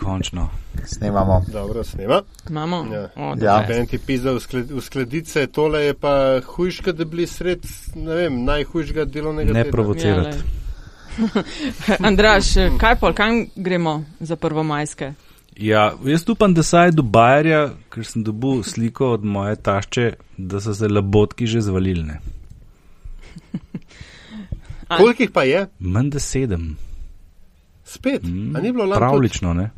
Končno. Snemamo. Dobro, snema. Imamo. Ja. O, Ja. ti pizda uskladice, tole je pa hujška, da bili sred, ne vem, najhujšega delovnega Ne tedna. provocirati. Ja. Andraš, kaj pol, kam gremo za prvomajske? Ja, jaz upam, da saj do Bajerja, ker sem dobil sliko od moje tašče, da so se labotki že zvalili. ne. Koliko jih pa je? Manj da sedem. Spet. Mm, A ni bilo lani? Pravlično, ne?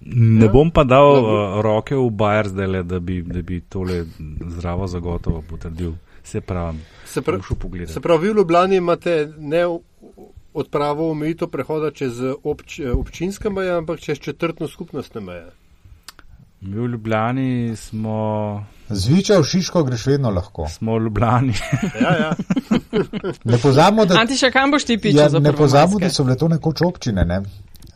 Ne Ja. bom pa dal uh, roke v Bajer zdaj, le, da bi, da bi tole zdravo zagotovo potrdil. Se pravi, Se pravi, se pravi, vi v Ljubljani imate ne odpravo omejitev prehoda čez obč, občinska meja, ampak čez četrtno skupnostne meje. Mi v Ljubljani smo, Zvičal Šiško greš vedno lahko. smo v Ljubljani. Ja, ja. Ne pozabimo, da, ja, za ne pozabimo, da so bile to nekoč občine. Ne?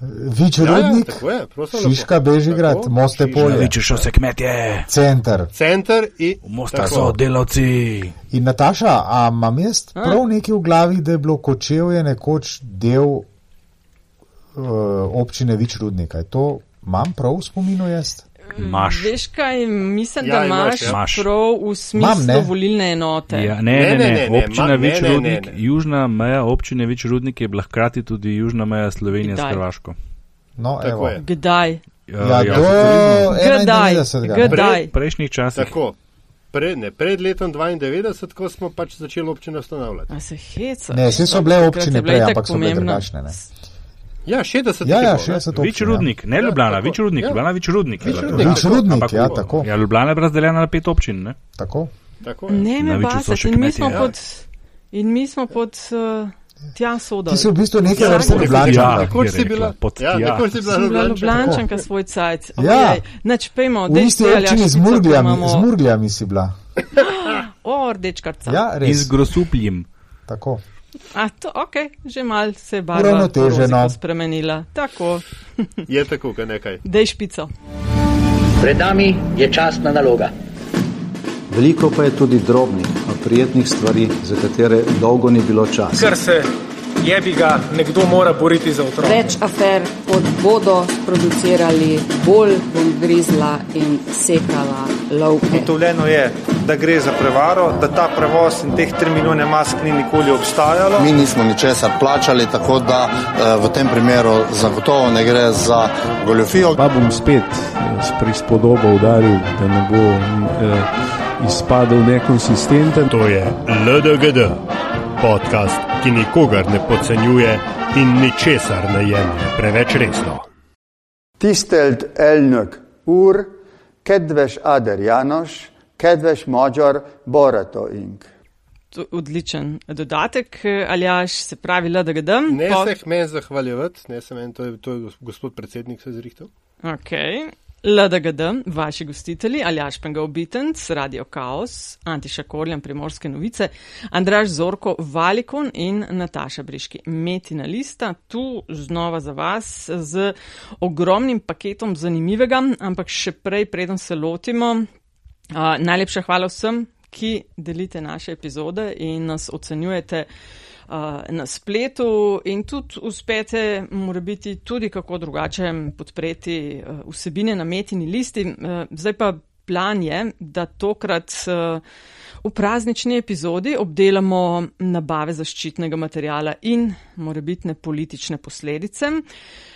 Vič ja, ja Rudnik, tako je. Šiška, Bežigrad, Tako, Moste polje. Vičeš se kmetje, center. Center in v Mostar tako. so delavci. In Nataša, a imam jaz A. prav nekaj v glavi, da je bilo kočevje nekoč del uh, občine Vič Rudnika? Je To imam prav v spominu jaz? Imaš. Veš kaj, mislim, Ja, da imaš, imaš, ja. Prav v smislu Imam, ne. volilne enote. Ja, ne, Ne, ne, ne, ne, ne, ne, občina ma- ne, Vič ne, ne, Rudnik, ne. južna meja občine Vič Rudnik je bila hkrati tudi južna meja Slovenije s Kdaj? Hrvaško. No, Tako evo. je. Kdaj? Ja, ja, do Kdaj? 91. Kdaj? ne? Daj. v prejšnjih časih. Tako. Pred, ne, pred letom 92, ko smo pač začeli občine ustanavljati. A se heca. Ne, vse so bile občine prej, ampak so bile drugačne. Ne? Ja, 60 Ja, ja, bilo, ne. 60 Vič občin. Rudnik, ne Ja, Ljubljana, tako. Vič Rudnik, Ja. Ljubljana, Vič Rudnik. Vič je bila Rudnik. Vič Rudnik, Ampak ja, tako. Ja, Ljubljana je bila razdeljena na pet občin, ne? tako. Tako je. Ne, me basati. In mi ja. pod, in mi smo pod uh, tja soda. Ti si v bistvu neke Ja, vrste Ljubljančanka. Ja. Nekoč si bila, pod ja, nekoč si bila bila Ljubljančanka. Svoj cajt. Ja. Nač pejmo, V isti občini z Murgljami, z Murgljami si bila. O, rdečkarca. Ja, res. In z grosupljem. Tako. A to, ok, že mal se je barva Uravnoteženo. rozika spremenila. Tako, Je tako, kaj nekaj. dej špico. Pred nami je časna naloga. Veliko pa je tudi drobnih, a prijetnih stvari, za katere dolgo ni bilo časa. ker se jebi ga nekdo mora boriti za otroke. Več afer, kot bodo producirali, bolj bom grizla in sekala lovke. Ugotovljeno je, da gre za prevaro, da ta prevoz in teh 3 milijone mask ni nikoli obstajalo. Mi nismo ničesar plačali, tako da eh, v tem primeru zagotovo ne gre za goljofijo. Pa bom spet eh, s prispodobo udaril, da ne bo eh, izpadel nekonsistenten. To je LDGD, podcast, ki nikogar ne podcenjuje in ničesar ne jemlje preveč resno. Tisztelt elnök úr, kedves Áder János, kedves magyar barátaink! To- Odličen dodatek, Aljaš, se pravi LDGD. Ne Po- se meni zahvaljevati, ne se meni, to je, to je gospod predsednik se zrihtel. Ok. LDGD, vaši gostitelji, Aljaš Penga Obitenc, Radio Chaos, Antiša Korjan, Primorske novice, Andraž Zorko, Valikon in Nataša Briški. Metina lista, tu znova za vas z ogromnim paketom zanimivega, ampak še prej, preden se lotimo, uh, najlepša hvala vsem, ki delite naše epizode in nas ocenjujete uh, na spletu in tudi uspete, mora biti tudi kako drugače podpreti uh, vsebine na metini listi. Uh, zdaj pa plan je, da tokrat v praznični epizodi obdelamo nabave zaščitnega materijala in morebitne politične posledice.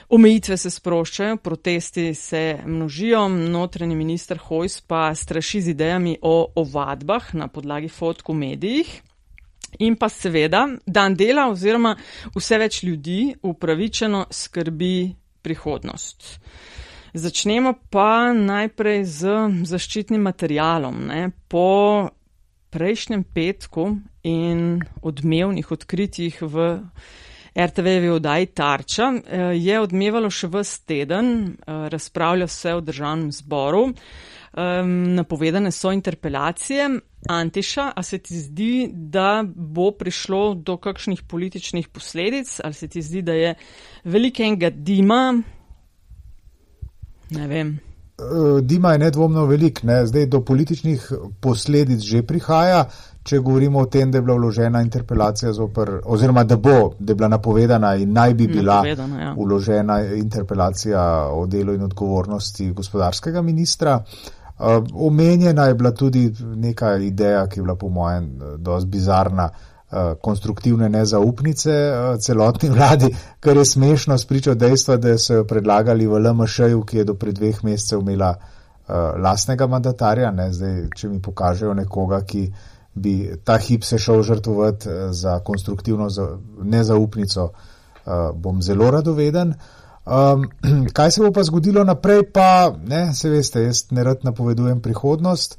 Omejitve se sproščajo, protesti se množijo, notranji minister Hojs pa straši z idejami o ovadbah na podlagi fotk v medijih. In pa seveda, dan dela oziroma vse več ljudi upravičeno skrbi prihodnost. Začnemo pa najprej z zaščitnim materialom. Ne. Po prejšnjem petku in odmevnih odkritjih v RTV-jevi oddaji Tarča eh, je odmevalo še vse teden, eh, razpravlja se v državnem zboru, um, napovedane so interpelacije. Antiša, a se ti zdi, da bo prišlo do kakšnih političnih posledic, ali se ti zdi, da je velikega dima? Ne vem. Eh, Dima je nedvomno velik, ne? zdaj do političnih posledic že prihaja, če govorimo o tem, da je bila vložena interpelacija zoper, oziroma da bo, da je bila napovedana in naj bi bila ja. vložena interpelacija o delu in odgovornosti gospodarskega ministra. Uh, omenjena je bila tudi neka ideja, ki je bila po mojem eh, dosti bizarna, uh, konstruktivne nezaupnice uh, celotni vladi, kar je smešno spričo dejstva, da so jo predlagali v LMŠ-ju, ki je do pred dveh mesecev imela uh, lastnega mandatarja. Ne? Zdaj, če mi pokažejo nekoga, ki bi ta hip se šel žrtvovati uh, za konstruktivno za, nezaupnico, uh, bom zelo radoveden. Um, kaj se bo pa zgodilo naprej, pa ne, se veste, jaz ne rad napovedujem prihodnost.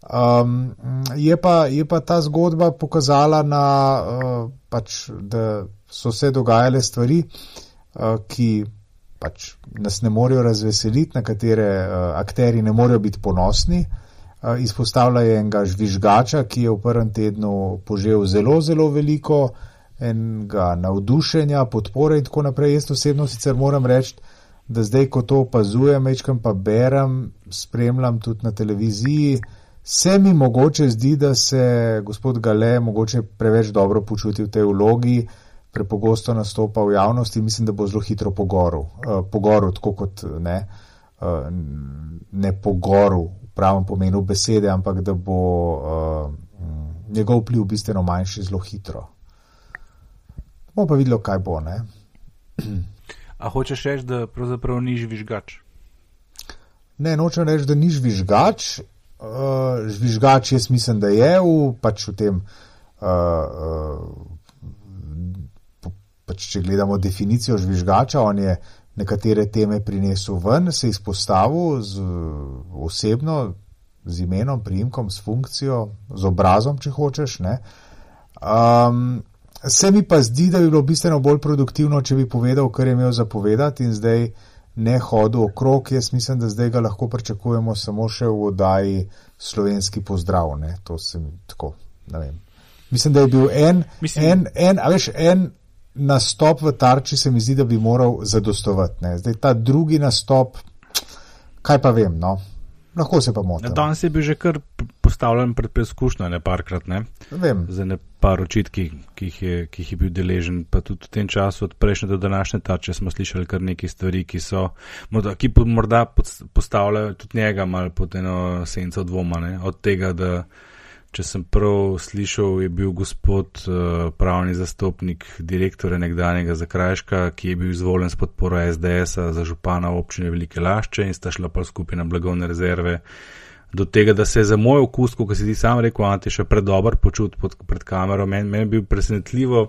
Um, je, pa, je pa ta zgodba pokazala, na, uh, pač, da so se dogajale stvari, uh, ki pač nas ne morejo razveseliti, na katere uh, akteri ne morejo biti ponosni. Uh, izpostavlja je enega žvižgača, ki je v prvem tednu požel zelo, zelo veliko enega navdušenja, podpore in tako naprej. Jaz osebno sicer moram reči, da zdaj, ko to opazujem, večkrat pa berem, spremljam tudi na televiziji, se mi mogoče zdi, da se gospod Gale mogoče preveč dobro počuti v tej vlogi, prepogosto nastopa v javnosti, mislim, da bo zelo hitro pogoril, uh, pogoril tako kot ne, uh, ne pogoril v pravem pomenu besede, ampak da bo uh, njegov vpliv bistveno manjši zelo hitro. Bomo pa videli, kaj bo. Ne? A hočeš reči, da pravzaprav ni žvižgač? Ne, nočem reči, da ni žvižgač. Uh, žvižgač jaz mislim, da je v, pač v tem, uh, uh, pač če gledamo definicijo žvižgača, on je nekatere teme prinesel ven, se izpostavil z, osebno, z imenom, priimkom, s funkcijo, z obrazom, če hočeš. Um, Se mi pa zdi, da bi bilo bistveno bolj produktivno, če bi povedal, kar je imel zapovedati in zdaj ne hodil okrog. Jaz mislim, da zdaj ga lahko pričakujemo samo še v oddaji slovenski pozdrav. Ne? To se mi tako, ne vem. Mislim, da je bil en, mislim, en, en, a veš, en nastop v tarči, se mi zdi, da bi moral zadostovati. Ne? Zdaj ta drugi nastop, kaj pa vem, no. Lahko se pa motim. Danes je bil že kar postavljen pred preizkušnjo, ne parkrat, ne? Vem. Za ne par očitki, ki jih, je, ki jih je bil deležen, pa tudi v tem času od prejšnje do današnje tače smo slišali kar nekaj stvari, ki so, morda, ki morda postavljajo tudi njega malo pod eno senco dvoma, ne? Od tega, da če sem prav slišal, je bil gospod uh, pravni zastopnik direktore nekdanjega Zakrajška, ki je bil izvoljen s podporo SDS-a za župana občine Velike Lašče in sta šla pa skupaj na blagovne rezerve. Do tega, da se je za moj okus, kot si ti sam rekel, Ante, še predober počut pod, pred kamero, meni men je bil presenetljivo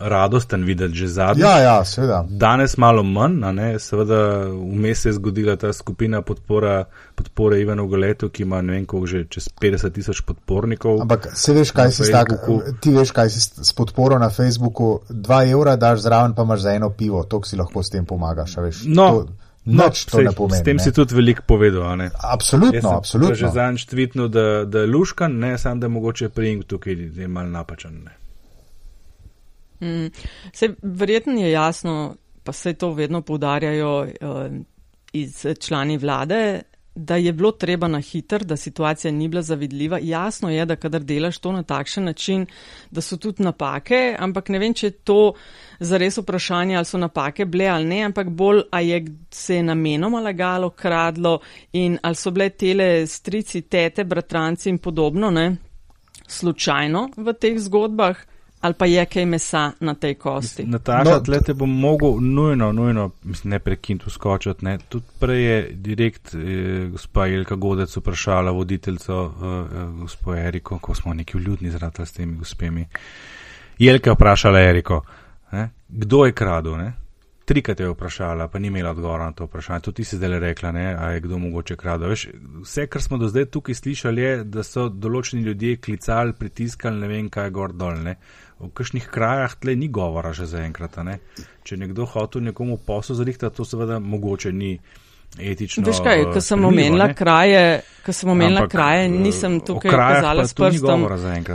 radosten videti že zadnji. Ja, ja, seveda. Danes malo manj, ne, seveda vmes se je zgodila ta skupina podpora, podpore Ivanu Goletu, ki ima ne vem koliko že čez 50 tisoč podpornikov. Ampak se veš, kaj si tak, ti veš, kaj si s podporo na Facebooku, 2 evra daš zraven, pa imaš za eno pivo, to si lahko s tem pomagaš, veš. No. To, Noč to sej, ne pomeni. S tem ne. si tudi veliko povedal. Ne? Absolutno, absolutno. Že zanj štvitno, da, da je luškan, ne samo da mogoče prijink tukaj, je mal napačen. Ne? Mm, se, verjetno je jasno, pa se to vedno poudarjajo uh, iz člani vlade, da je bilo treba na hiter, da situacija ni bila zavidljiva. Jasno je, da kadar delaš to na takšen način, da so tudi napake, ampak ne vem, če je to zares vprašanje, ali so napake bile ali ne, ampak bolj, a je se je namenoma lagalo, kradlo in ali so bile tele strici, tete, bratranci in podobno, ne, slučajno v teh zgodbah ali pa je kaj mesa na tej kosti. Nataša, no, tle te bom mogel nujno, nujno, mislim, ne prekintu skočiti, ne. Tudi prej je direkt eh, gospa Jelka Godec vprašala voditeljco eh, gospo Eriko, ko smo neki vljudni zrata s temi gospemi. Jelka je vprašala Eriko, kdo je kradel, ne. Trikrat je vprašala, pa ni imela odgovora na to vprašanje. Tudi ti si zdaj rekla, ne, a je kdo mogoče kradel. Veš, vse, kar smo do zdaj tukaj slišali, je, da so določeni ljudje klicali, pritiskali, ne vem kaj gor dol, ne. V kakšnih krajah tle ni govora že zaenkrat. Če nekdo hotel nekomu posel zrihtati, to seveda mogoče ni etično. Veš kaj, ko sem omenila kraje, ko sem omenila kraje, nisem tukaj kazala s prstom.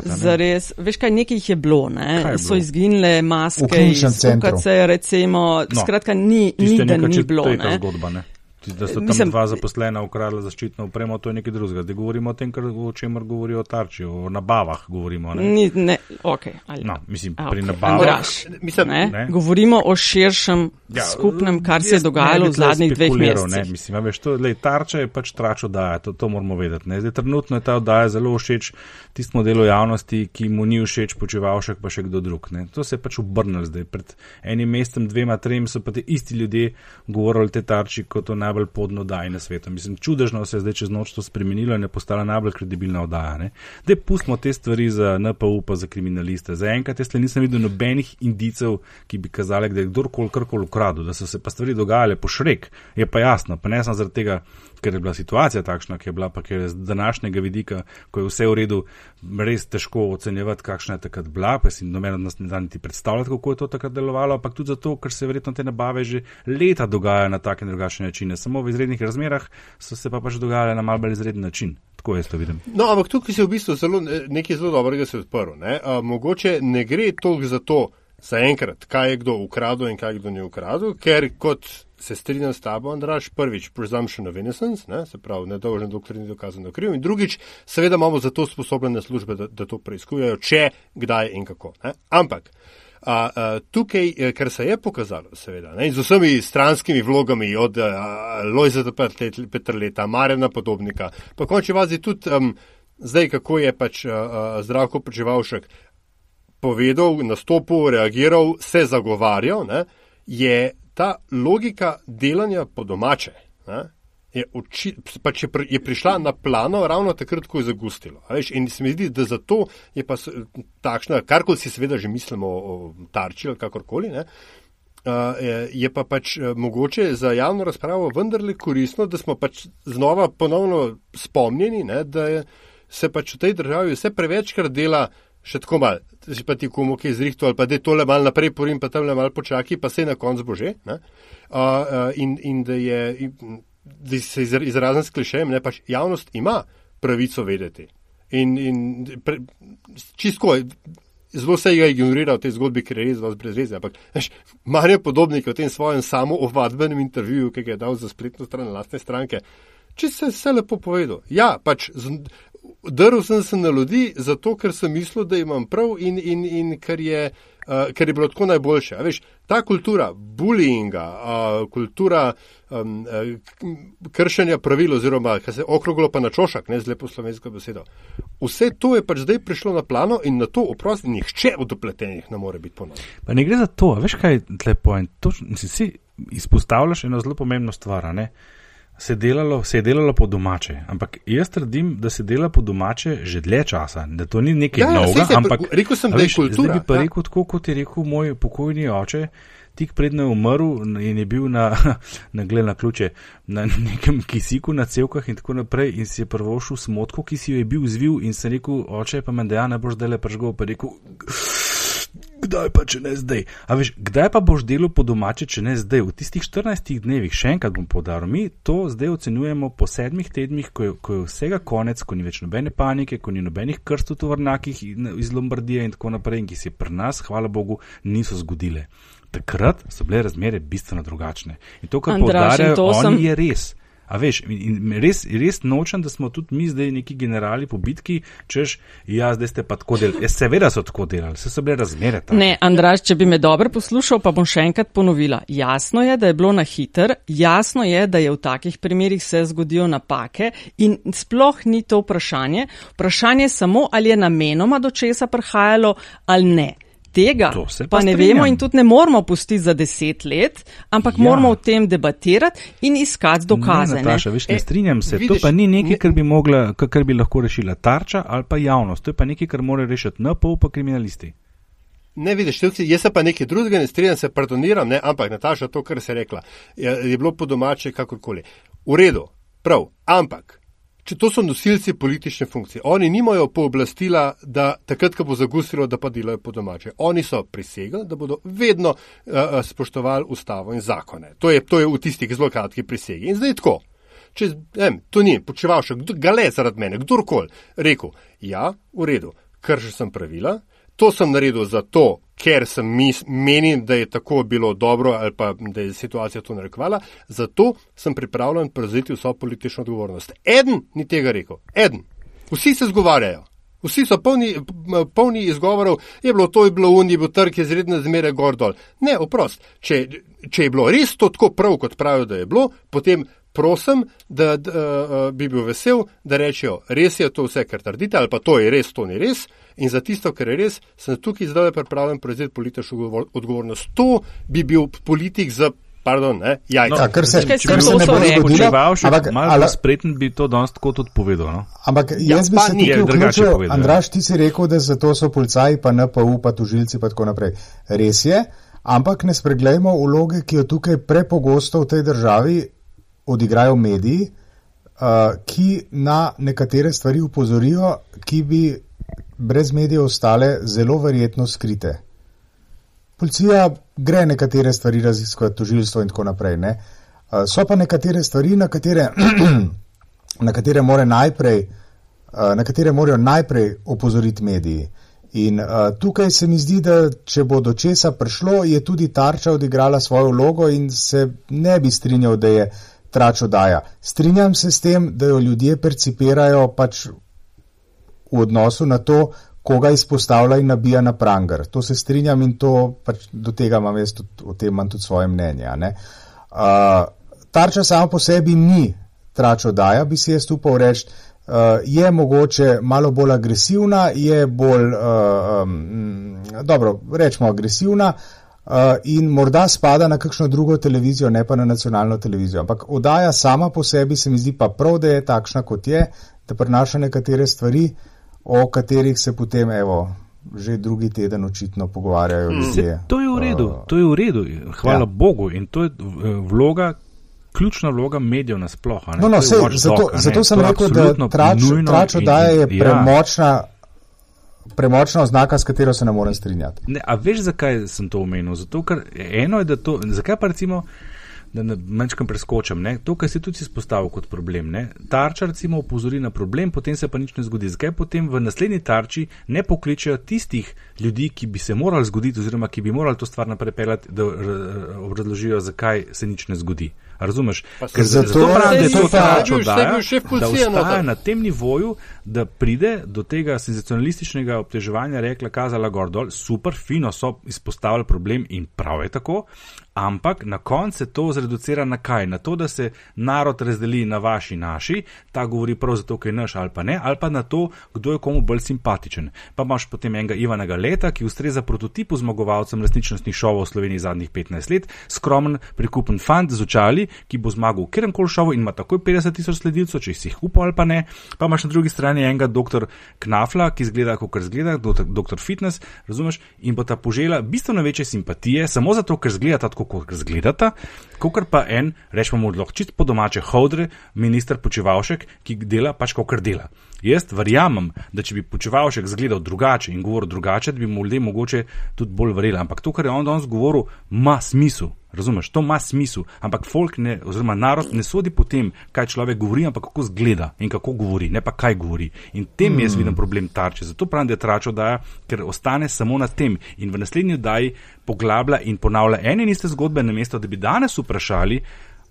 Zares, veš kaj, nekaj jih je bilo, ne? So izginile maske iz UKC, recimo, no, skratka, ni, ni da ni bilo, ne? Zgodba, ne? Da so tam Mislim, dva zaposlena ukradla zaščitno opremo, to je nekaj drugega. Zdaj govorimo o tem, kar, o čemer govorijo o tarči, o nabavah govorimo. Ne? Ni, ne, okay, no, mislim, A, pri okay. nabavah. Mislim, ne? Ne? Govorimo o širšem ja, skupnem, kar se je dogajalo v zadnjih dveh mesecih. Mislim, veš, to, lej, tarča je pač trač oddaja, to, to moramo vedeti. Zdaj, trenutno je ta oddaja zelo všeč tistemu delu javnosti, ki mu ni všeč počevalšek pa še kdo drug. Ne? To se je pač obrnilo zdaj. Pred enim mestem, dvema, trem so pa ti isti ljudje govorili te tarči kot o najbolj podno oddaji na svetu. Mislim, čudežno se je zdaj čez noč to spremenilo in je postala najbolj kredibilna oddaja. Dej pustimo te stvari za NPU pa za kriminaliste. Za enkrat jaz nisem videl nobenih indicev, ki bi kazali, da je kdorkoli karkoli ukradel, da so se pa stvari dogajale po šrek. Je pa jasno, pa ne samo zaradi tega, ker je bila situacija takšna, ki je bila, pa ker je z današnjega vidika, ko je vse v redu, res težko ocenjevati, kakšna je takrat bila, pa si noben od nas ne da niti predstavljati, kako je to takrat delovalo, ampak tudi zato, ker se verjetno te nabave že leta dogajajo na take in drugačne načine. Samo v izrednih razmerah so se pa pač dogajale na mal bolj izreden način. Tako jaz to vidim. No, ampak tukaj se v bistvu zelo, nekaj zelo dobrega se odprlo. Ne? Mogoče ne gre toliko za to, zaenkrat, kaj je kdo ukradel in kaj kdo ni ukradel, ker kot se strinjam s tabo, Andraš, prvič, presumption of innocence, ne, se pravi, nedolžen doktor ni dokazano kriv, in drugič, seveda imamo za to sposobne službe, da, da to preizkujejo, če, kdaj in kako. Ne. Ampak. A, a, tukaj, eh, kar se je pokazalo, seveda, ne, z vsemi stranskimi vlogami od Lojzeta Petrleta, Marjana Podobnika, pa konči vazi tudi um, zdaj, kako je pač a, zdravko preživalšek povedal, nastopil, reagiral, se zagovarjal, ne, je ta logika delanja po domače. Ne, je, oči, pač je, je prišla na plano ravno takrat, ko je zagustilo. Veš, in se mi zdi, da zato je pa takšna, karkoli si seveda že mislimo o, o tarči ali kakorkoli, ne, je, je pa pač mogoče za javno razpravo vendarle koristno, da smo pač znova ponovno spomnjeni, ne, da je, se pač v tej državi vse prevečkrat dela še tako mal, si pa ti komu kaj zrihto ali pa da je tole mal naprej porim, pa tam le mal počaki, pa se na konc bo že. Uh, uh, in, in da je, in, da se izrazim s klišejem, ne pač javnost ima pravico vedeti. In, in pre, čisto, zelo se je ignoriral v tej zgodbi, ker je res vas brez veze, ampak Marijo Podobnik v tem svojem samo ovadbenem intervjuju, ki ga je dal za spletno stran lastne stranke, če se vse lepo povedal. Ja, pač z, Drl sem se na ljudi, zato ker sem mislil, da imam prav in, in, in ker, je, uh, ker je bilo tako najboljše. Veš, ta kultura bullyinga, uh, kultura um, uh, kršenja pravil oziroma se okroglo pa na čošak, ne z lepo slovensko besedo. Vse to je pač zdaj prišlo na plano in na to oprosti nihče od opletenih ne more biti ponosen. Pa ne gre za to, veš kaj je lepo in to si izpostavljaš eno zelo pomembno stvar, ne? Se, delalo, se je delalo po domače. Ampak jaz trdim, da se dela po domače že dlje časa, da to ni nekaj ja, novega. Ampak rekel sem, da je kultura. Zdaj bi pa ja. rekel, tako kot je rekel moj pokojni oče. Tik predno je umrl in je bil na, na gled na ključe, na nekem kisiku, na celkah in tako naprej in si je prvošil smotko, ki si jo je bil zvil in se rekel, oče, pa me da ja ne boš dele pržgal, pa rekel kdaj pa če ne zdaj. A veš, kdaj pa boš delal po domače, če ne zdaj? V tistih 14 dnevih, še enkrat bom podaril, mi to zdaj ocenjujemo po sedmih tednih, ko je, ko je vsega konec, ko ni več nobene panike, ko ni nobenih krstov tovrnakih iz Lombardije in tako naprej, in ki se pri nas, hvala Bogu, niso zgodile. Takrat so bile razmere bistveno drugačne. In to, kar podarjajo, oni sem... je res. A veš, res, res nočem, da smo tudi mi zdaj neki generali po bitki, češ, ja, zdaj ste pa tako delali. Ja, seveda so tako delali, vse so bile razmere. Tako. Ne, Andraš, če bi me dobro poslušal, pa bom še enkrat ponovila. Jasno je, da je bilo na hiter, jasno je, da je v takih primerjih se zgodijo napake in sploh ni to vprašanje. Vprašanje je samo, ali je namenoma do česa prihajalo ali ne tega pa, pa ne vemo in tudi ne moramo pustiti za deset let, ampak ja. moramo o tem debatirati in iskati dokaze. Ne, Nataša, ne? Veš, ne e, strinjam se, vidiš, to pa ni nekaj, kar bi, mogla, kar bi lahko rešila tarča ali pa javnost, to je pa nekaj, kar mora rešiti NPO pa kriminalisti. Ne vidiš, tilci, jaz pa nekaj drugega ne strinjam, se pardoniram, ne, ampak Nataša, to, kar se je rekla, je, je bilo po domače kakorkoli. V redu, prav, ampak če to so nosilci politične funkcije. Oni nimajo pooblastila, da takrat, ko bo zagustilo, da pa delajo po domače. Oni so prisegli, da bodo vedno uh, spoštovali ustavo in zakone. To je, to je v tistih zelo kratkih prisegi. In zdaj tako. Če em, to ni počeval še gale zaradi mene, kdorkoli, rekel, ja, v redu, kršil sem pravila, to sem naredil zato, ker sem mis, menim, da je tako bilo dobro ali pa da je situacija to narekovala, zato sem pripravljen prevzeti vso politično odgovornost. Eden ni tega rekel, eden. Vsi se zgovarjajo. Vsi so polni, polni izgovorov, je bilo to, je bilo un, je bil trg, je zredne zmere gor dol. Ne, oprost, če, če je bilo res to tako prav, kot pravijo, da je bilo, potem prosim, da, da uh, bi bil vesel, da rečejo, res je to vse, kar trdite, ali pa to je res, to ni res. In za tisto, kar je res, sem tukaj zdaj pripravljen prevzeti politično odgovornost. To bi bil politik za. Pardon, ne, jajca. No, kar se, Čakaj, kar to se ne so bo rekli. zgodilo, Če ampak, malo ali- bolj spreten bi to danes tako tudi povedal. No? Ampak Ja, jaz bi pa se tukaj Je drugače vključil, povedal, ja. Andraš, ti si rekel, da zato so policaji, pa NPU, pa tužilci, pa tako naprej. Res je, ampak ne spreglejmo vloge, ki jo tukaj prepogosto v tej državi odigrajo mediji, uh, ki na nekatere stvari upozorijo, ki bi brez medijev ostale zelo verjetno skrite. Policija gre nekatere stvari raziskovati, tožilstvo in tako naprej. Ne? So pa nekatere stvari, na katere, na katere more najprej, na katere morajo najprej opozoriti mediji. In uh, tukaj se mi zdi, da če bo do česa prišlo, je tudi tarča odigrala svojo vlogo in se ne bi strinjal, da je trač oddaja. Strinjam se s tem, da jo ljudje percipirajo pač v odnosu na to, koga izpostavlja in nabija na pranger. To se strinjam in to pač do tega imam jaz tudi, o tem imam tudi svoje mnenje. Uh, tarča sama po sebi ni trač oddaja, bi si jaz upal reči. Uh, je mogoče malo bolj agresivna, je bolj, uh, um, dobro, rečemo agresivna uh, in morda spada na kakšno drugo televizijo, ne pa na nacionalno televizijo. Ampak oddaja sama po sebi se mi zdi pa prav, da je takšna, kot je, da prinaša nekatere stvari, o katerih se potem, evo, že drugi teden očitno pogovarjajo ljudje. To je v redu, Uh, to je v redu, hvala Ja. ja. Bogu in to je eh, vloga. Ključna vloga medijev nasploh. a ne. No, no, je watchdog, zato, ne. zato sem To je rekel, da absolutno trač, nujno trač in- oddaja je ja. premočna, premočna oznaka, s katero se ne morem strinjati. Ne, a veš, zakaj sem to omenil? Zato, ker eno je, da to, zakaj pa recimo, da ne mečkam preskočam, ne? to, kar si tudi izpostavil kot problem. Ne? Tarča recimo opozori na problem, potem se pa nič ne zgodi. Zakaj potem v naslednji tarči ne pokličejo tistih ljudi, ki bi se morali zgoditi oziroma ki bi morali to stvar naprej peljati, da obrazložijo, zakaj se nič ne zgodi. Razumeš? Pa Ker Zato- zato pravim, da je to bil šef da ostaja na tem nivoju, da pride do tega senzacionalističnega obteževanja, rekla, kazala gor dol, super, fino so izpostavili problem in prav je tako, ampak na koncu se to zreducira na kaj? Na to, da se narod razdeli na vaši naši, ta govori prav zato, ker je naš ali pa ne, ali pa na to, kdo je komu bolj simpatičen. Pa imaš potem enega Ivana Leta, ki ustreza prototipu zmagovalcem resničnostnih šovov v Sloveniji zadnjih 15 let, skromen, prikupen fant z očali, ki bo zmagal v kjerem koli šovu in ima takoj 50 tisoč sledilcev, če si jih upa ali pa ne. Pa imaš na drugi strani enega dr. Knafla, ki zgleda, kot zgleda, dr. Fitness, razumeš, in bo ta požela bistveno večje simpatije, samo zato, ker zgledata tako, kot zgledata, kot pa en, rečemo lahko čist po domače, hodre, minister Počevalšek, ki dela pač, kot dela. Jaz verjamem, da če bi Počevalšek zgledal drugače in govoril drugače, da bi mu ljudje mogoče tudi bolj verjeli. Ampak to, kar je on danes govoril, ima smisel. Razumeš, to ima smisel, ampak folk ne, oziroma narod ne sodi po tem, kaj človek govori, ampak kako zgleda in kako govori, ne pa kaj govori. In tem mm. jaz vidim problem tarče. Zato pravim, da je tračo daja, ker ostane samo na tem in v naslednji oddaji poglablja in ponavlja ene in iste zgodbe, namesto da bi danes vprašali,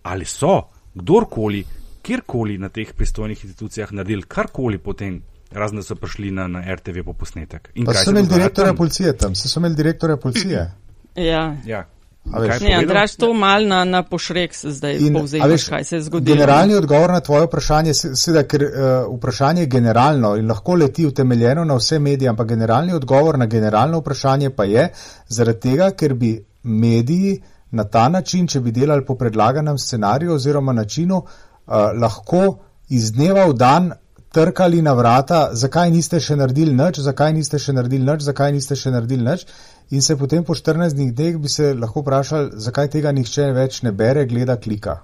ali so kdorkoli, kjerkoli na teh pristojnih institucijah naredili karkoli potem. Razen da so prišli na, na RTV po posnetek. In Pa kaj so se imeli direktorja tam? policije tam, so imeli direktorja policije. Ja. Ja. Ne? Andraš, to mal na, na pošrek se zdaj In, a povzemaš, veš, kaj se je zgodilo. Generalni odgovor na tvoje vprašanje, se- seveda, ker uh, vprašanje je generalno in lahko leti utemeljeno na vse medije, ampak generalni odgovor na generalno vprašanje pa je, zaradi tega, ker bi mediji na ta način, če bi delali po predlaganem scenariju oziroma načinu, uh, lahko iz dneva v dan trkali na vrata, zakaj niste še naredili nič, zakaj niste še naredili nič, zakaj niste še naredili nič. In se potem po 14 dneh bi se lahko vprašali, zakaj tega nihče več ne bere, gleda, klika.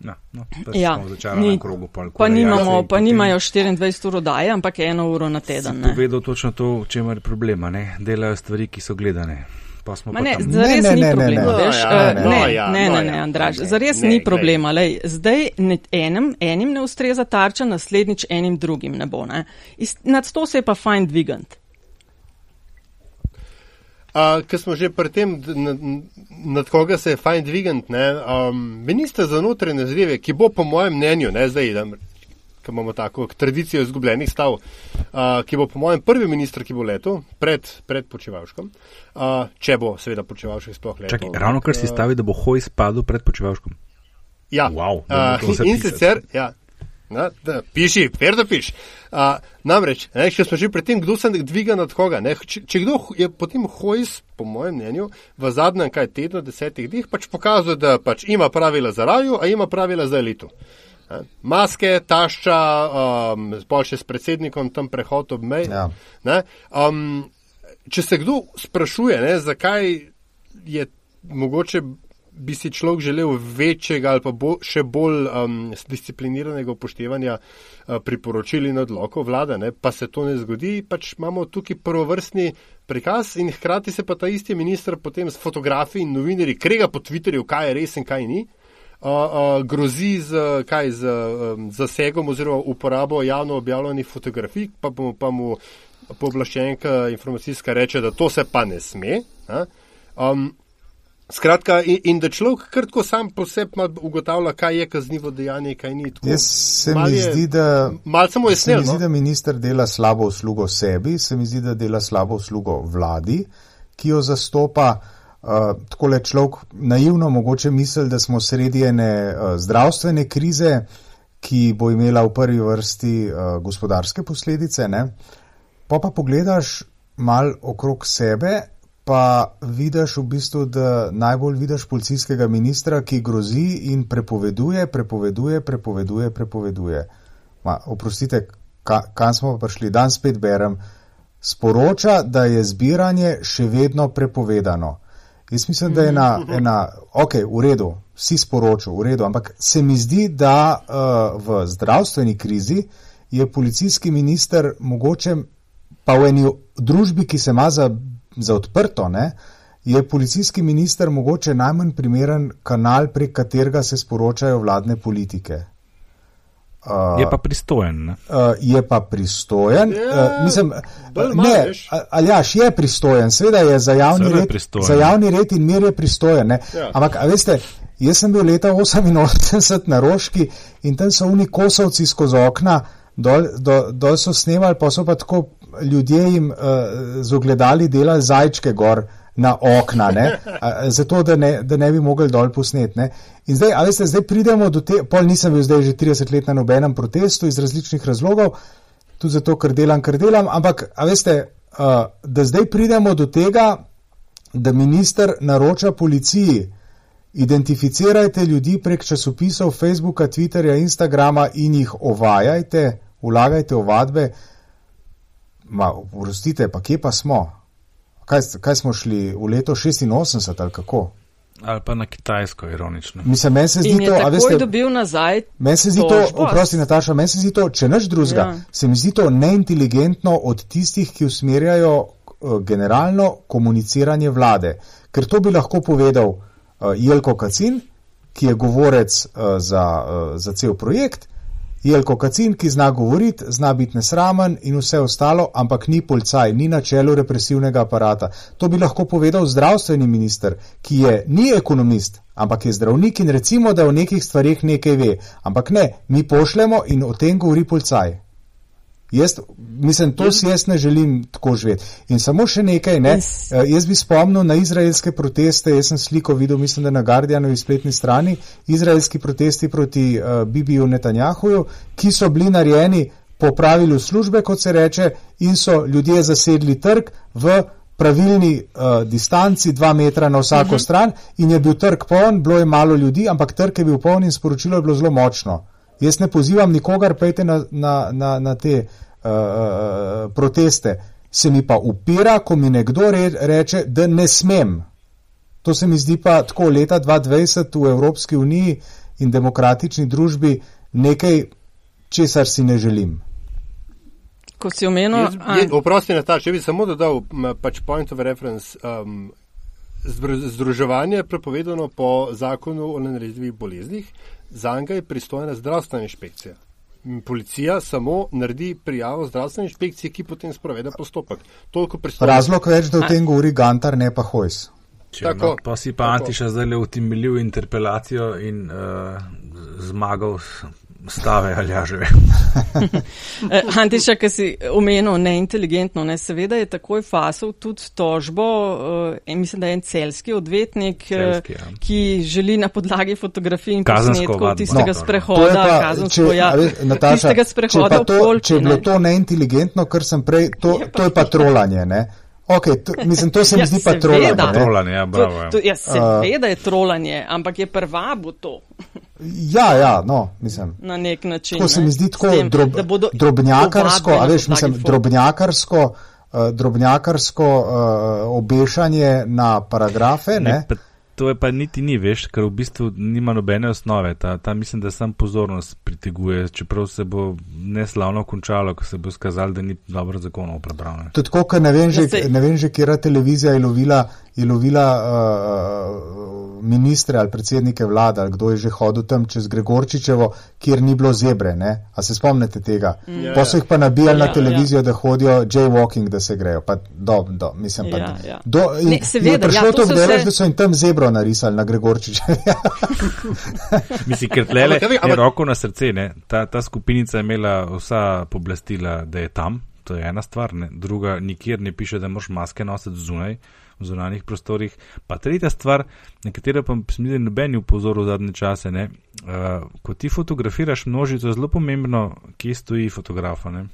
No, no, Ja, ni, krogu, pol, pa, nimamo, pa nimajo 24 ur oddaje, ampak eno uro na teden. Ne? Povedal točno to, v čem je problema. Ne? Delajo stvari, ki so gledane. Pa smo Ma pa ne, tam. zares Ne, ne, ni ne, ne, ne. veš? No, ja, eh, no, Ne, ja, ne, no, ne, ne, ja. Andraž, Ne, zares ne, ni problema. Lej, zdaj ne, enem, enim ne ustreza tarča, naslednjič enim drugim ne bo. Ne? Iz, nad to se je pa fajn dvigant. uh, ker smo že pri tem, nad, nad koga se je fajn dvigant, ne, um, minister za notranje zadeve, ki bo po mojem mnenju, ne zdaj, da ki imamo tako tradicijo izgubljenih stav, uh, ki bo po mojem prvi minister, ki bo letel pred, pred počevalškom, uh, če bo seveda počevalšek sploh letel. Čakaj, ravno kar si stavi, da bo hoj spadil pred počevalškom. Ja, wow, uh, in, in sicer, ja, Na, da, piši, fer da piš. Uh, namreč, ne, če smo že pri tem, kdo se dviga nad koga, ne, če, če kdo je potem hojs, po mojem mnenju, v zadnjem kaj tednu, desetih dneh, pač pokazuje, da pač ima pravila za raju, a ima pravila za elitu. Ne, maske, tašča, um, sploh še s predsednikom tam prehod ob mej. Ja. Ne, um, če se kdo sprašuje, ne, zakaj je mogoče bi si človek želel večjega ali pa bo, še bolj um, discipliniranega upoštevanja uh, priporočil in odlokov vlade, ne, pa se to ne zgodi, pač imamo tukaj prvovrstni prikaz in hkrati se pa ta isti minister potem s fotografiji in novinarji krega po Twitterju, kaj je res in kaj ni. Uh, uh, grozi z, kaj, z um, zasegom oziroma uporabo javno objavljenih fotografij, pa, mu, pa mu pooblaščenka informacijska reče, da to se pa ne sme. Um, Skratka, in, in da človek krtko sam po sebi ugotavlja, kaj je kaznivo dejanje, kaj ni. Tako, Jaz se mi je, zdi, da, se se mi zdi, no? da minister dela slabo uslugo sebi, se mi zdi, da dela slabo uslugo vladi, ki jo zastopa. Uh, Tako le človek naivno mogoče misli, da smo sredi ene uh, zdravstvene krize, ki bo imela v prvi vrsti uh, gospodarske posledice. Ne? Pa pa pogledaš mal okrog sebe pa vidiš v bistvu, da najbolj vidiš policijskega ministra, ki grozi in prepoveduje, prepoveduje, prepoveduje, prepoveduje. Ma, oprostite, ka, kam smo prišli? Dan spet berem. Sporoča, da je zbiranje še vedno prepovedano. Jaz mislim, da je ena, ena ok, v redu, vsi sporočajo, v redu, ampak se mi zdi, da uh, v zdravstveni krizi je policijski minister mogoče pa v eni družbi, ki se ima za za odprto, ne, je policijski minister mogoče najmanj primeren kanal, prek katerega se sporočajo vladne politike. Uh, je pa pristojen. Uh, je pa pristojen. Ja, uh, mislim, ne, Aljaš je pristojen, seveda je za javni, red, za javni red in mir je pristojen. Ja. Ampak, veste, jaz sem bil leta 88 na Roški in tam so oni kosovci skozi okna, dol, dol, dol so snemali, pa so pa tako ljudje jim uh, z ogledali delali zajčke gor na okna, ne, zato da ne, da ne bi mogli dol posnet. Ne. In zdaj, ali ste zdaj pridemo do te, pol nisem bil zdaj že 30 let na nobenem protestu iz različnih razlogov, tudi zato, ker delam, ker delam, ampak, veste, uh, da zdaj pridemo do tega, da minister naroča policiji, identificirajte ljudi prek časopisov Facebooka, Twitterja, Instagrama in jih ovajajte, vlagajte ovadbe, Ma, vrstite, pa kje pa smo? Kaj, kaj smo šli v leto 86 ali kako? Ali pa na Kitajsko, ironično. Mislim, meni se zdi to, a veste, dobil nazaj. Meni se zdi to, oprosti Nataša, meni se zdi to, če naš drugega, ja. se mi zdi to neinteligentno od tistih, ki usmerjajo uh, generalno komuniciranje vlade. Ker to bi lahko povedal uh, Jelko Kacin, ki je govorec uh, za, uh, za cel projekt, Jelko Kacin, ki zna govoriti, zna biti nesramen in vse ostalo, ampak ni policaj, ni na čelu represivnega aparata. To bi lahko povedal zdravstveni minister, ki je ni ekonomist, ampak je zdravnik in recimo, da o nekih stvarih nekaj ve. Ampak ne, mi pošljemo in o tem govori policaj. Jaz, mislim, to si jaz ne želim tako živeti. In samo še nekaj, ne, eh, jaz bi spomnil na izraelske proteste, jaz sem sliko videl, mislim, da na Guardianovi spletni strani, izraelski protesti proti uh, Bibiju Netanjahuju, ki so bili narejeni po pravilu službe, kot se reče, in so ljudje zasedli trg v pravilni uh, distanci, dva metra na vsako uh mhm. -huh. stran in je bil trg poln, bilo je malo ljudi, ampak trg je bil poln in sporočilo je bilo zelo močno. Jaz ne pozivam nikogar, pejte na, na, na, na te uh, uh, proteste. Se mi pa upira, ko mi nekdo re, reče, da ne smem. To se mi zdi pa tako leta 2020 v Evropski uniji in demokratični družbi nekaj, česar si ne želim. Ko si omenil, oprosti, Nataš, če bi samo dodal pač point of reference. Um, Združevanje je prepovedano po zakonu o nalezljivih boleznih, za njega je pristojna zdravstvena inšpekcija. policija samo naredi prijavo zdravstvene inšpekcije, ki potem sprovede postopek. Razlog več, da o tem govori Gantar, ne pa Hojs. Če, tako, no, pa si pa Antiša zdaj le utemeljil interpelacijo in uh, zmagal stave ali jaževe. Antiša, ki si omenil neinteligentno, ne, seveda je takoj fasal tudi tožbo, uh, mislim, da je en celski odvetnik, celski, ja. ki želi na podlagi fotografij in posnetkov tistega no, sprehoda, pa, kazensko, če, ja, Nataša, tistega sprehoda če, to, če je bilo to neinteligentno, kar sem prej, to je, to je pa trolanje, ne? Okay, to, mislim, to se mi ja, zdi pa trolanje. trolanje ja, bravo, to, to, ja, seveda je trolanje, ampak je prvabo to. Ja, ja, no, mislim. Na nek način. To se mi zdi tako tem, drob, drobnjakarsko, a veš, mislim, drobnjakarsko, uh, drobnjakarsko uh, obešanje na paragrafe, ne? ne? to je pa niti ni, veš, ker v bistvu nima nobene osnove. Ta, ta mislim, da sam pozornost priteguje, čeprav se bo neslavno končalo, ko se bo skazalo, da ni dobro zakonov prebral. Tudi tako, ker ne vem že, ne vem že, kera televizija je lovila, je lovila uh, ministre ali predsednike vlade, ali kdo je že hodil tam čez Gregorčičevo, kjer ni bilo zebre, ne? A se spomnite tega? Mm. Ja, pa so jih pa nabijali ja, na televizijo, ja. da hodijo jaywalking, da se grejo. Pa do, do, mislim, pa, ja, ja. Do, in, ne, seveda, je prišlo ja, to, to delaš, se... da so jim tam zebro narisali na Gregorčiče. Mislim, ker tlele je roko na srce, ne? Ta, ta skupinica je imela vsa poblastila, da je tam, to je ena stvar, ne? druga, nikjer ne piše, da moraš maske nositi zunaj, v zunanjih prostorih. Pa tretja stvar, na katero pa sem videl nobeni upozoril v zadnje čase, ne? Uh, ko ti fotografiraš množico, je zelo pomembno, kje stoji fotografa. Ne?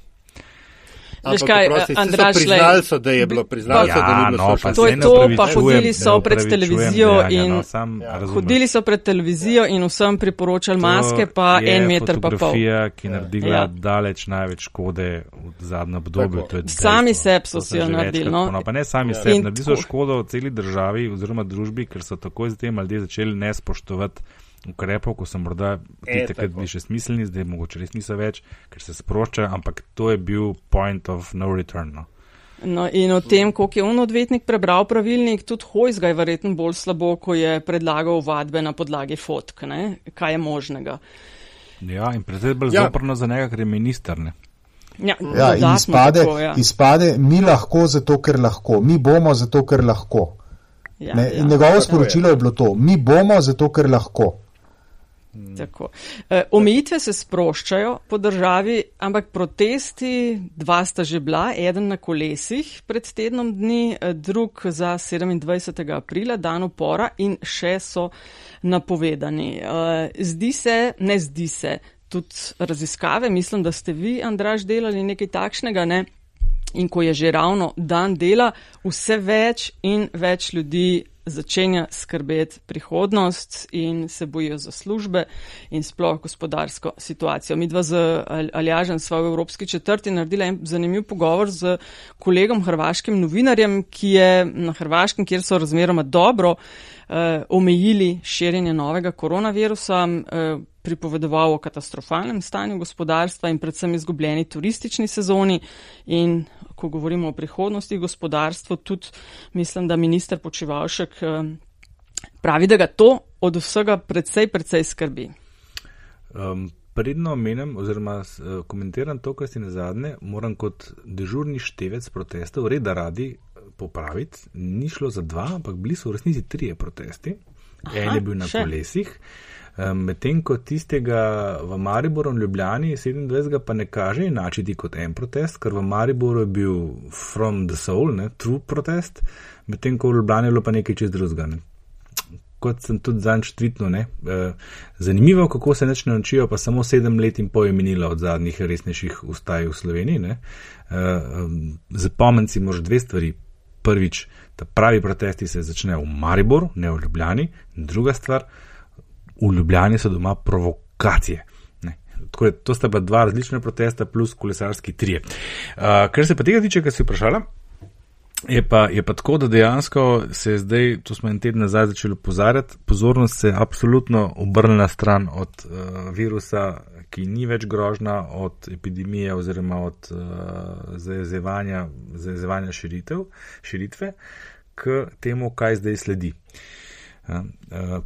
Veš kaj, Andraš, priznali so, da je bilo priznali, ja, so, da ni bilo no, To je to, pa hodili so pred televizijo ja, in no, sam, ja. hodili so pred televizijo in vsem priporočali maske, pa en meter pa pol. Fotografija, ki naredila ja. daleč največ škode v zadnjem obdobju. Sami seb so si jo naredili. No. Pa ne sami ja. seb, naredili so škodo celi državi oziroma družbi, ker so takoj zatem ljudje začeli nespoštovati ukrepov, ko so morda ti e, takrat bili še smiselni, zdaj mogoče res niso več, ker se sproščajo, ampak to je bil point of no return. No. No, in o tem, koliko je on odvetnik prebral pravilnik, tudi Hojs ga je verjetno bolj slabo, ko je predlagal vadbe na podlagi fotk, ne? kaj je možnega. Ja, in predvsem bolj ja. zoprno za njega, ker je minister. Ne? Ja, ja in izpade, tako, ja. izpade, mi lahko zato, ker lahko, mi bomo zato, ker lahko. Ja, ja. Njegovo sporočilo je bilo to, mi bomo zato, ker lahko. Tako. E, omejitve se sproščajo po državi, ampak protesti, dva sta že bila, eden na kolesih pred tednom dni, e, drug za 27. aprila, dan upora in še so napovedani. E, zdi se, ne zdi se, tudi raziskave, mislim, da ste vi, Andraž, delali nekaj takšnega, ne? In ko je že ravno dan dela, vse več in več ljudi začenja skrbeti prihodnost in se bojijo za službe in sploh gospodarsko situacijo. Mi dva z Aljažem sva v Evropski četrti naredila en zanimiv pogovor z kolegom hrvaškim novinarjem, ki je na Hrvaškem, kjer so razmeroma dobro eh, omejili širjenje novega koronavirusa, eh, pripovedoval o katastrofalnem stanju gospodarstva in predvsem izgubljeni turistični sezoni in ko govorimo o prihodnosti gospodarstva, tudi mislim, da minister Počivalšek eh, pravi, da ga to od vsega predvsej, predvsej skrbi. Um, predno omenem oziroma uh, komentiram to, kar si na zadnje, moram kot dežurni števec protestov reda radi eh, popraviti. Ni šlo za dva, ampak bili so v resnici trije protesti. Aha, en je bil na še. kolesih. Medtem ko tistega v Mariboru in Ljubljani 27. pa ne kaže enačiti kot en protest, ker v Mariboru je bil from the soul, ne, true protest, medtem ko v Ljubljani je bilo pa nekaj čez drugega. Ne. Kot sem tudi zanj štvitno, ne. Zanimivo, kako se neč naučijo, pa samo sedem let in pol je minilo od zadnjih resnejših ustaj v Sloveniji. Ne. Zapomniti si moraš dve stvari. Prvič, da pravi protesti se začnejo v Mariboru, ne v Ljubljani. Druga stvar, v Ljubljani so doma provokacije. Je, to sta pa dva različna protesta, plus kolesarski trije. Uh, kar se pa tega tiče, kar si vprašala, je pa, je pa tako, da dejansko se je zdaj, to smo en teden nazaj začeli opozarjati, pozornost se je absolutno obrnila stran od uh, virusa, ki ni več grožna, od epidemije oziroma od uh, zajezevanja, zajezevanja širitev, širitve, k temu, kaj zdaj sledi. Uh,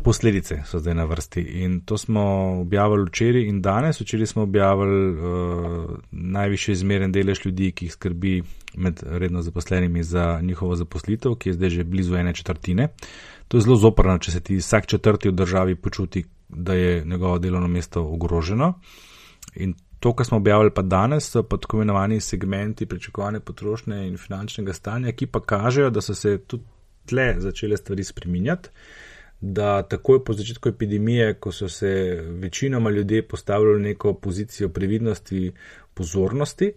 posledice so zdaj na vrsti in to smo objavili včeraj in danes. Včeraj smo objavili uh, najviše izmeren delež ljudi, ki jih skrbi med redno zaposlenimi za njihovo zaposlitev, ki je zdaj že blizu ene četrtine. To je zelo zoprno, če se ti vsak četrti v državi počuti, da je njegovo delovno mesto ogroženo. In to, kar smo objavili pa danes, so pa tako imenovani segmenti pričakovane potrošnje in finančnega stanja, ki pa kažejo, da so se tudi tle začele stvari spreminjati da takoj po začetku epidemije, ko so se večinoma ljudje postavili v neko pozicijo previdnosti, pozornosti,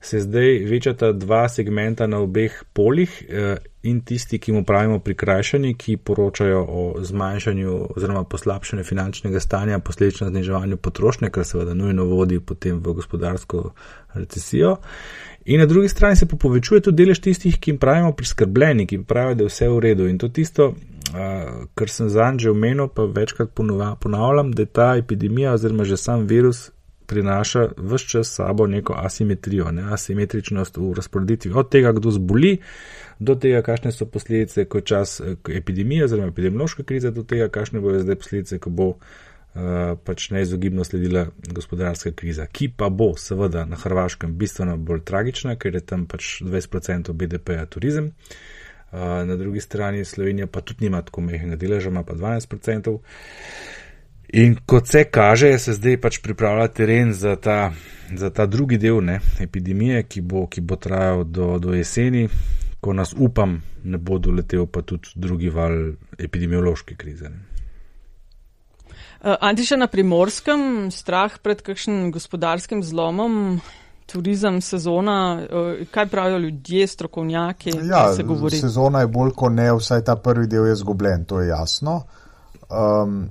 se zdaj večata dva segmenta na obeh polih eh, in tisti, ki mu pravimo prikrajšani, ki poročajo o zmanjšanju oziroma poslabšanju finančnega stanja, posledično zniževanju potrošnje, kar seveda nujno vodi potem v gospodarsko recesijo. In na drugi strani se pa povečuje tudi delež tistih, ki jim pravimo priskrbljeni, ki pravijo, da je vse v redu. In to tisto, kar sem zanj že omenil, pa večkrat ponavljam, da ta epidemija oziroma že sam virus prinaša vse čas sabo neko asimetrijo, ne, asimetričnost v razporeditvi od tega, kdo zboli, do tega, kakšne so posledice, ko je čas epidemije oziroma epidemiološke krize, do tega, kakšne bojo zdaj posledice, ko bo uh, pač neizogibno sledila gospodarska kriza, ki pa bo seveda na Hrvaškem bistveno bolj tragična, ker je tam pač 20% BDP-ja turizem. Uh, na drugi strani Slovenija pa tudi nima tako mehkega deleža, ima pa 12%. In kot se kaže, se zdaj pač pripravlja teren za ta, za ta drugi del ne, epidemije, ki bo, ki bo trajal do, do jeseni, ko nas upam, ne bo doletel pa tudi drugi val epidemiološke krize. Ne. Antiša na primorskem, strah pred kakšnim gospodarskim zlomom, turizem, sezona, eh, kaj pravijo ljudje, strokovnjaki? Ja, sezona je bolj kot ne, vsaj ta prvi del je zgubljen, to je jasno. Um,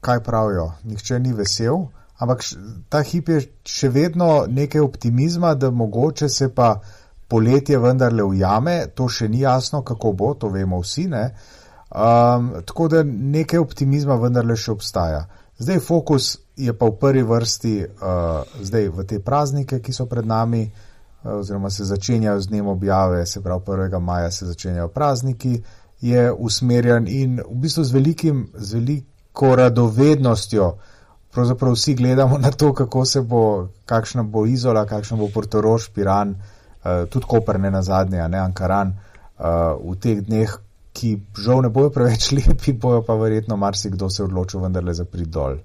kaj pravijo? Nihče ni vesel, ampak ta hip je še vedno nekaj optimizma, da mogoče se pa poletje vendarle ujame, to še ni jasno, kako bo, to vemo vsi. Um, tako da nekaj optimizma vendarle še obstaja. Zdaj fokus je pa v prvi vrsti uh, zdaj v te praznike, ki so pred nami, uh, oziroma se začenjajo z dnem objave, se pravi 1. maja se začenjajo prazniki, je usmerjen in v bistvu z, velikim, z veliko radovednostjo. Pravzaprav vsi gledamo na to, kako se bo, kakšna bo Izola, kakšna bo Portoroš, Piran, uh, tudi Koper, ne na zadnje, ne Ankaran, uh, v teh dneh, ki žal ne bojo preveč lepi, bojo pa verjetno marsikdo se odločil vendarle za pridol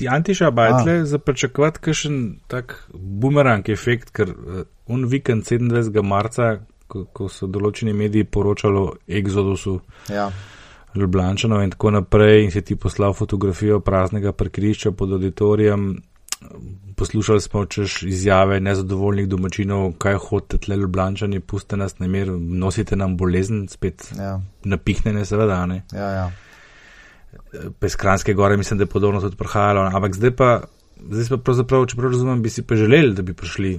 ti Antiša Bajtle za pričakovati kakšen tak bumerang efekt, ker uh, un vikend 27. marca, ko, ko so določeni mediji poročali o Exodusu. Ja. Ljubljančano in tako naprej, in si ti poslal fotografijo praznega parkirišča pod auditorijem. Poslušali smo češ izjave nezadovoljnih domačinov, kaj hodite tle Ljubljančani, puste nas na mir, nosite nam bolezen, spet ja. napihnjene, seveda. Ne? Ja, ja peskranske gore, mislim, da je podobno tudi prihajalo. Ampak zdaj pa, zdaj pa pravzaprav, če prav razumem, bi si pa želeli, da bi prišli.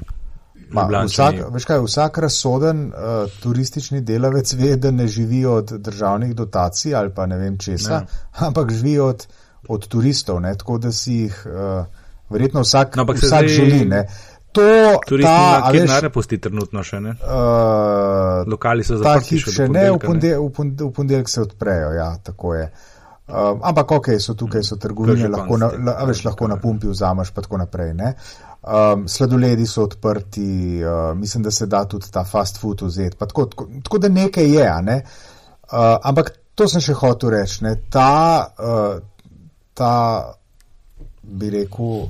Ma, vsak, veš kaj, vsak razsoden uh, turistični delavec ve, da ne živi od državnih dotacij ali pa ne vem česa, ne. ampak živi od, od turistov, ne, tako da si jih uh, verjetno vsak, no, vsak zdaj... želi. Ne. To, Turisti ta, na kje ne pusti trenutno še ne? Uh, Lokali so zaprti še ne, v ponedeljek ponedel se odprejo, ja, tako je. Um, ampak, ok, so tukaj so trgovine, lahko na, la, veš, lahko na pumpi vzameš, pa tako naprej. Um, sladoledi so odprti, uh, mislim, da se da tudi ta fast food vzeti. Tako, tako, tako da nekaj je, ne? uh, ampak to sem še hotel reči. Ne? Ta, uh, ta, bi rekel, uh,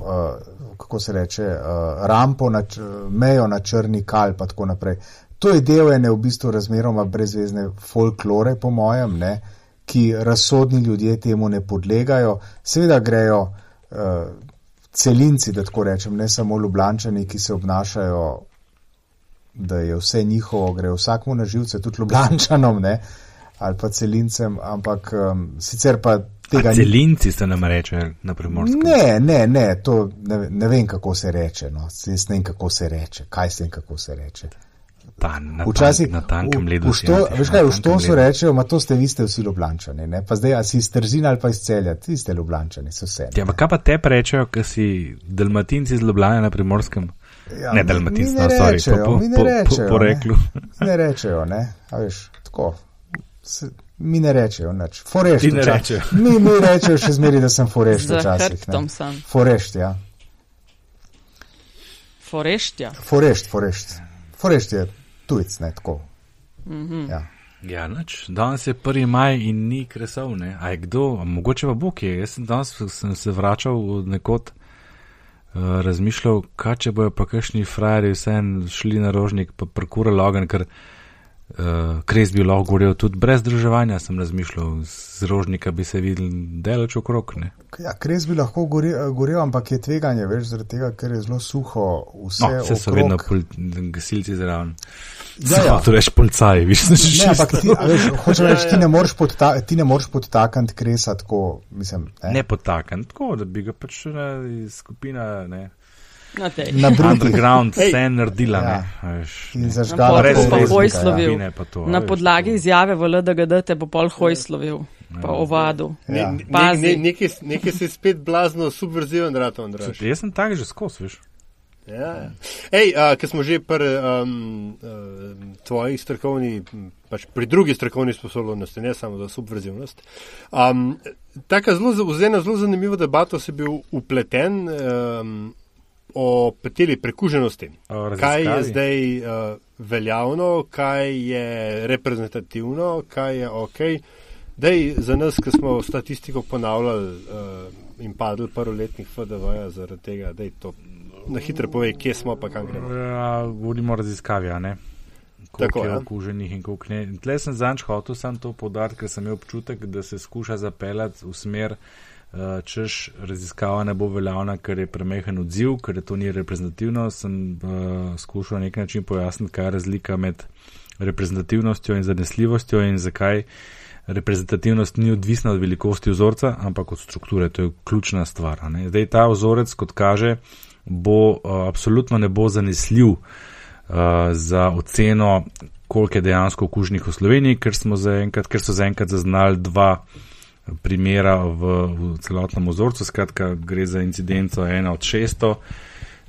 kako se reče, uh, rampo na mejo na črni kal, pa tako naprej. To je del ene v bistvu razmeroma brezvezne folklore, po mojem. Ne? ki razsodni ljudje temu ne podlegajo. Seveda grejo uh, celinci, da tako rečem, ne samo ljubljančani, ki se obnašajo, da je vse njihovo, gre vsakmu na živce, tudi ljubljančanom, ne, ali pa celincem, ampak um, sicer pa. Tega celinci se nam reče na primorskem. Ne, ne, ne, to ne, ne vem, kako se reče. No. Jaz ne vem, kako se reče. Kaj se vem, kako se reče ta, na, Včasih, na tankem ledu. Veš kaj, v Štonsu rečejo, ma to ste vi ste vsi ljubljančani, ne? pa zdaj, a si iz Trzina ali pa iz Celja, ti ste ljubljančani, so vse. Ja, pa kaj pa te rečejo, ker si dalmatinci iz Ljubljana na primorskem? Ja, ne, dalmatinci, no, sorry, po, po, po, po, po reklu. Ne, ne rečejo, ne, a veš, tako. Se, Mi ne rečejo nič. Forešt. Ti ne rečejo. Mi, mi rečejo še zmeri, da sem forešt Za včasih. hrbtom ne. sem. Forešt, ja. Foreštja. Forešt, forešt. Forešt je tujec, ne tako. Mhm. Ja. Ja, nič. Danes je 1. maj in ni kresov, ne. A je kdo, a mogoče pa Bog je. Jaz sem danes sem se vračal od nekod, uh, razmišljal, kaj če bojo pa kakšni frajeri vsem šli na rožnik, pa prekurali ogen, ker uh, kres bi lahko gorel tudi brez združevanja, sem razmišljal, z rožnika bi se videl delač okrog, ne. Ja, kres bi lahko gorel, gorel, ampak je tveganje, veš, zaradi tega, ker je zelo suho. Vse, No, vse so vedno pol, gasilci zraven. Ja, ja. To reš policaji, viš, da Ne, ampak ti, a veš, hočem reči, ti ne moreš podta, ti ne moreš podtakniti kresa tako, mislim. Ne, Ne potakan, tako da bi ga pač ne, iz skupina, ne. Na. Na. Underground Ej. scene naredila, Ja. ne. a veš, In ne. zažgala pa resnika, hojslovil. ja. Ne, a Na podlagi izjave v LDGD te bo pol hojslovil, pa ovadu. Ne, Ja. ne, Pazi. ne, nekaj, nekaj se je spet blazno subverziven, rato, Andraš. Jaz sem tak že skozi, veš. Ja. Ej, uh, ker smo že pri um, uh, tvoji strokovni, pač pri drugi strokovni sposobnosti, ne samo za subverzivnost. Um, taka zelo, z- v eno zelo zanimivo debato si bil upleten um, o peteli prekuženosti. O Kaj je raziskavi. zdaj uh, veljavno, kaj je reprezentativno, kaj je ok. Dej za nas, ki smo statistiko ponavljali uh, in padli prvoletnih FDV-ja zaradi tega, da je to na hitro pove, kje smo pa kam gremo. Ja, govorimo o raziskavi, a ne. Koliko Tako, je ja. okuženih in koliko ne. Tle sem zanč hotel sam to podariti, ker sem imel občutek, da se skuša zapeljati v smer, uh, češ raziskava ne bo veljavna, ker je premehen odziv, ker je to ni reprezentativno. Sem uh, skušal na nek način pojasniti, kaj je razlika med reprezentativnostjo in zanesljivostjo in zakaj reprezentativnost ni odvisna od velikosti vzorca, ampak od strukture. To je ključna stvar. Ne? Zdaj ta vzorec, kot kaže, bo uh, absolutno ne bo zanesljiv uh, za oceno, koliko je dejansko okužnih v Sloveniji, ker, ker so zaenkrat zaznali dva primera v, v celotnem vzorcu. Skratka, gre za incidenco ena od 600.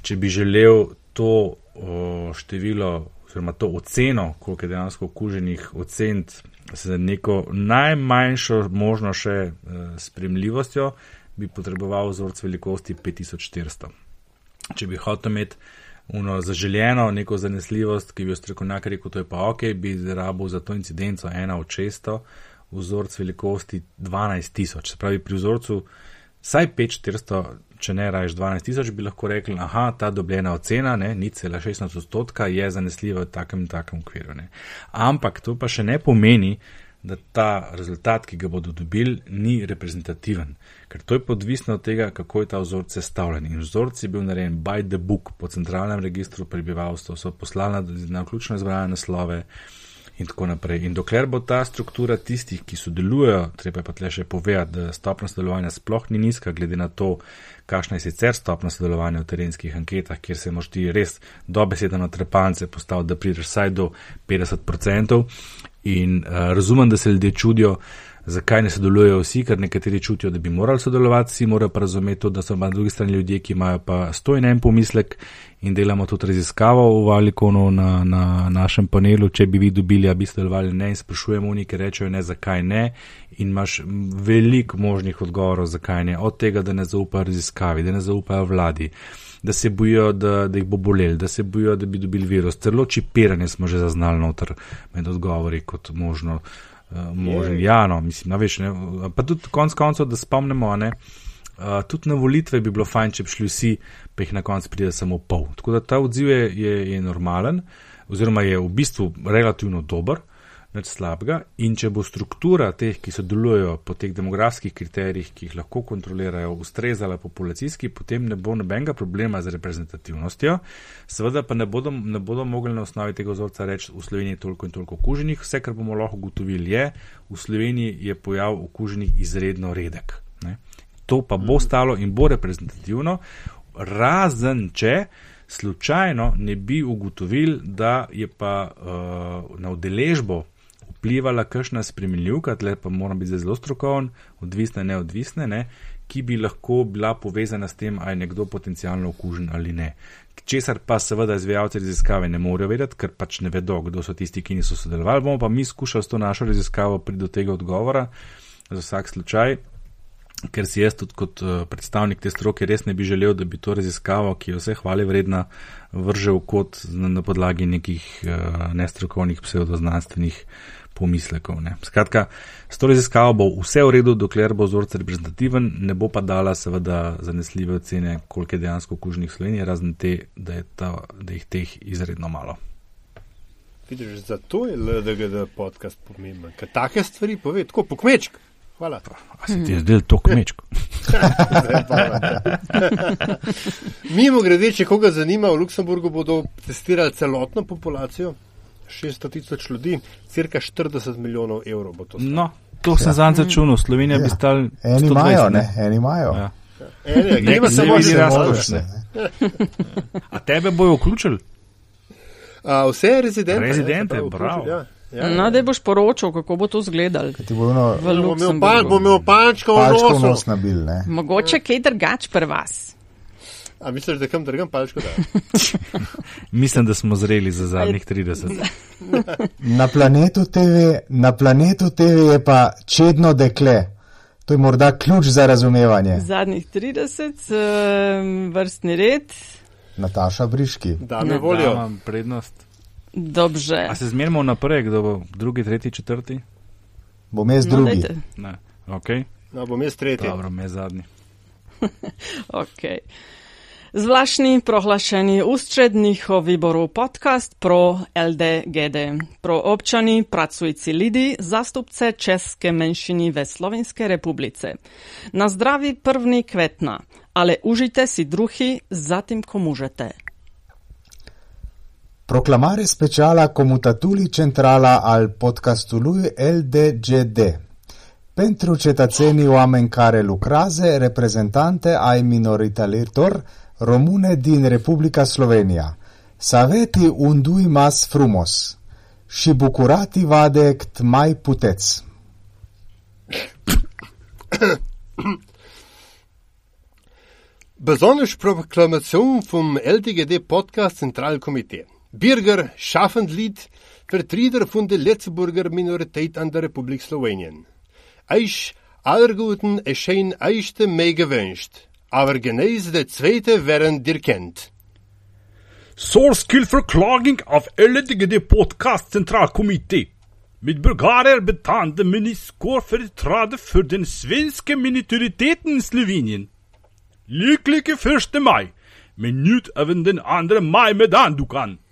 Če bi želel to o, število oziroma to oceno, koliko je dejansko okuženih, oceniti z neko najmanjšo možno še e, spremljivostjo, bi potreboval vzorc velikosti 5400. Če bi hotel imeti uno zaželjeno neko zanesljivost, ki bi jo strokovnjak rekel, to je pa ok, bi rabil za to incidenco ena od 600 vzorc velikosti 12 tisoč. Se pravi, pri vzorcu vsaj 5400, če ne rajš 12 tisoč, bi lahko rekli, aha, ta dobljena ocena, ni cela 16 odstotka, je zanesljiva v takem in takem okviru. Ne. Ampak to pa še ne pomeni, da ta rezultat, ki ga bodo dobili, ni reprezentativen. Ker to je podvisno od tega, kako je ta vzorec sestavljen. In vzorec je bil narejen by the book po centralnem registru prebivalstva, so poslana na ključno izbrane naslove in tako naprej. In dokler bo ta struktura tistih, ki sodelujejo, treba pa tle še povedati, da stopna sodelovanja sploh ni nizka, glede na to, kakšna je sicer stopna sodelovanja v terenskih anketah, kjer se moš ti res dobesedno na trepance postaviti, da prideš vsaj do 50%. In uh, razumem, da se ljudje čudijo, zakaj ne sodelujejo vsi, ker nekateri čutijo, da bi morali sodelovati, vsi morajo pa razumeti to, da so na drugi strani ljudje, ki imajo pa sto in en pomislek in delamo tudi raziskavo v Valikonu na, na našem panelu, če bi vi dobili, a bi sodelovali ne in sprašujemo oni, ki rečejo ne, zakaj ne in imaš veliko možnih odgovorov, zakaj ne, od tega, da ne zaupajo raziskavi, da ne zaupajo vladi da se bojijo, da, da jih bo bolel, da se bojijo, da bi dobili virus. Celo čipiranje smo že zaznali noter med odgovori kot možno. Uh, možen, ja, no, mislim, no, veš, ne, pa tudi konc koncev, da spomnimo, ne, uh, tudi na volitve bi bilo fajn, če bi šli vsi, pa jih na koncu pride samo pol. Tako da ta odziv je, je, je normalen, oziroma je v bistvu relativno dober, nič slabega. In če bo struktura teh, ki sodelujejo po teh demografskih kriterijih, ki jih lahko kontrolirajo, ustrezala populacijski, potem ne bo nobenega problema z reprezentativnostjo. Seveda pa ne bodo, ne bodo mogli na osnovi tega vzorca reči, v Sloveniji je toliko in toliko okuženih. Vse, kar bomo lahko ugotovili, je, v Sloveniji je pojav okuženih izredno redek. Ne? To pa bo stalo in bo reprezentativno, razen če slučajno ne bi ugotovili, da je pa uh, na udeležbo vplivala kakšna spremenljivka, tle pa moram biti zelo strokoven, odvisne, neodvisne, ne, ki bi lahko bila povezana s tem, ali je nekdo potencialno okužen ali ne. Česar pa seveda izvajalci raziskave ne morejo vedeti, ker pač ne vedo, kdo so tisti, ki niso sodelovali. Bomo pa mi skušali s to našo raziskavo priti do tega odgovora za vsak slučaj, ker si jaz tudi kot uh, predstavnik te stroke res ne bi želel, da bi to raziskavo, ki je vse hvale vredna, vržel kot na, podlagi nekih uh, nestrokovnih pseudoznanstvenih pomislekov. Ne. Skratka, s to raziskavo bo vse v redu, dokler bo vzorec reprezentativen, ne bo pa dala seveda zanesljive ocene, koliko je dejansko okužnih Slovenije, razen te, da je, ta, da je teh izredno malo. Vidiš, zato je LDGD podcast pomemben, ker take stvari pove tako po kmečku. Hvala. A se ti je zdel to kmečko? Mimo grede, če koga zanima, v Luksemburgu bodo testirali celotno populacijo, 600 tisoč ljudi, cirka 40 milijonov evrov bo to. Stalo. No, to sem zanj začunil, Slovenija ja. bi stal. Eni imajo, ne, eni imajo. Ja. Gremo Ne, samo ne vidi na razkošne. A tebe bojo vključili? A, vse rezidente. Rezidente, pravi, bravo. Ja, ja, No, da boš poročal, kako bo to izgledalo. Ti bo ono V imel, pa, bom imel palčko v palčko nosu. nos nabil, ne. Mogoče kaj drugač pri vas. A misliš, da kam drgam palčko? Da? Mislim, da smo zreli za zadnjih 30. Na planetu TV, na planetu TV je pa čedno dekle. To je morda ključ za razumevanje. Zadnjih 30, um, vrstni red, Nataša Briški. Da me volijo. imam prednost. dobře. A se zmerimo naprej, kdo bo drugi, tretji, četrti? Bom jaz No, drugi. dajte. Ne. Ok, No, bom jaz tretji. dobro, me zadnji. Okay. Zvláštní prohlášení ústředního výboru podcast pro LDGD, pro občany pracující lidi, zástupce české menšiny ve Slovenské republice. Na zdraví 1. května, ale užijte si druhy zatím, ko můžete. Proclamare speciala comutatuli centrala al podcastului LDGD. Pentru cetățenii oameni care lucrează, reprezentante ai minorităților române din Republica Slovenia. Să aveți un dui mas frumos și bucurati-vă de cât mai puteți. Besonders Proklamation vom LTGD Podcast Zentralkomitee. Bürger schaffend Lied, Vertreter von der Letzburger Minorität an der Republik Slowenien. Eich aller Guten erschein eichte mei gewünscht, aber genees der zweite wären dir kennt. Sårskill förklaring av LDGD Podcast Centralkommitté. Med bulgarer betande meniskor företrädare för den svenska minoriteten i Slovenien. Lycklige första maj, men njut även den andra maj medan du kan.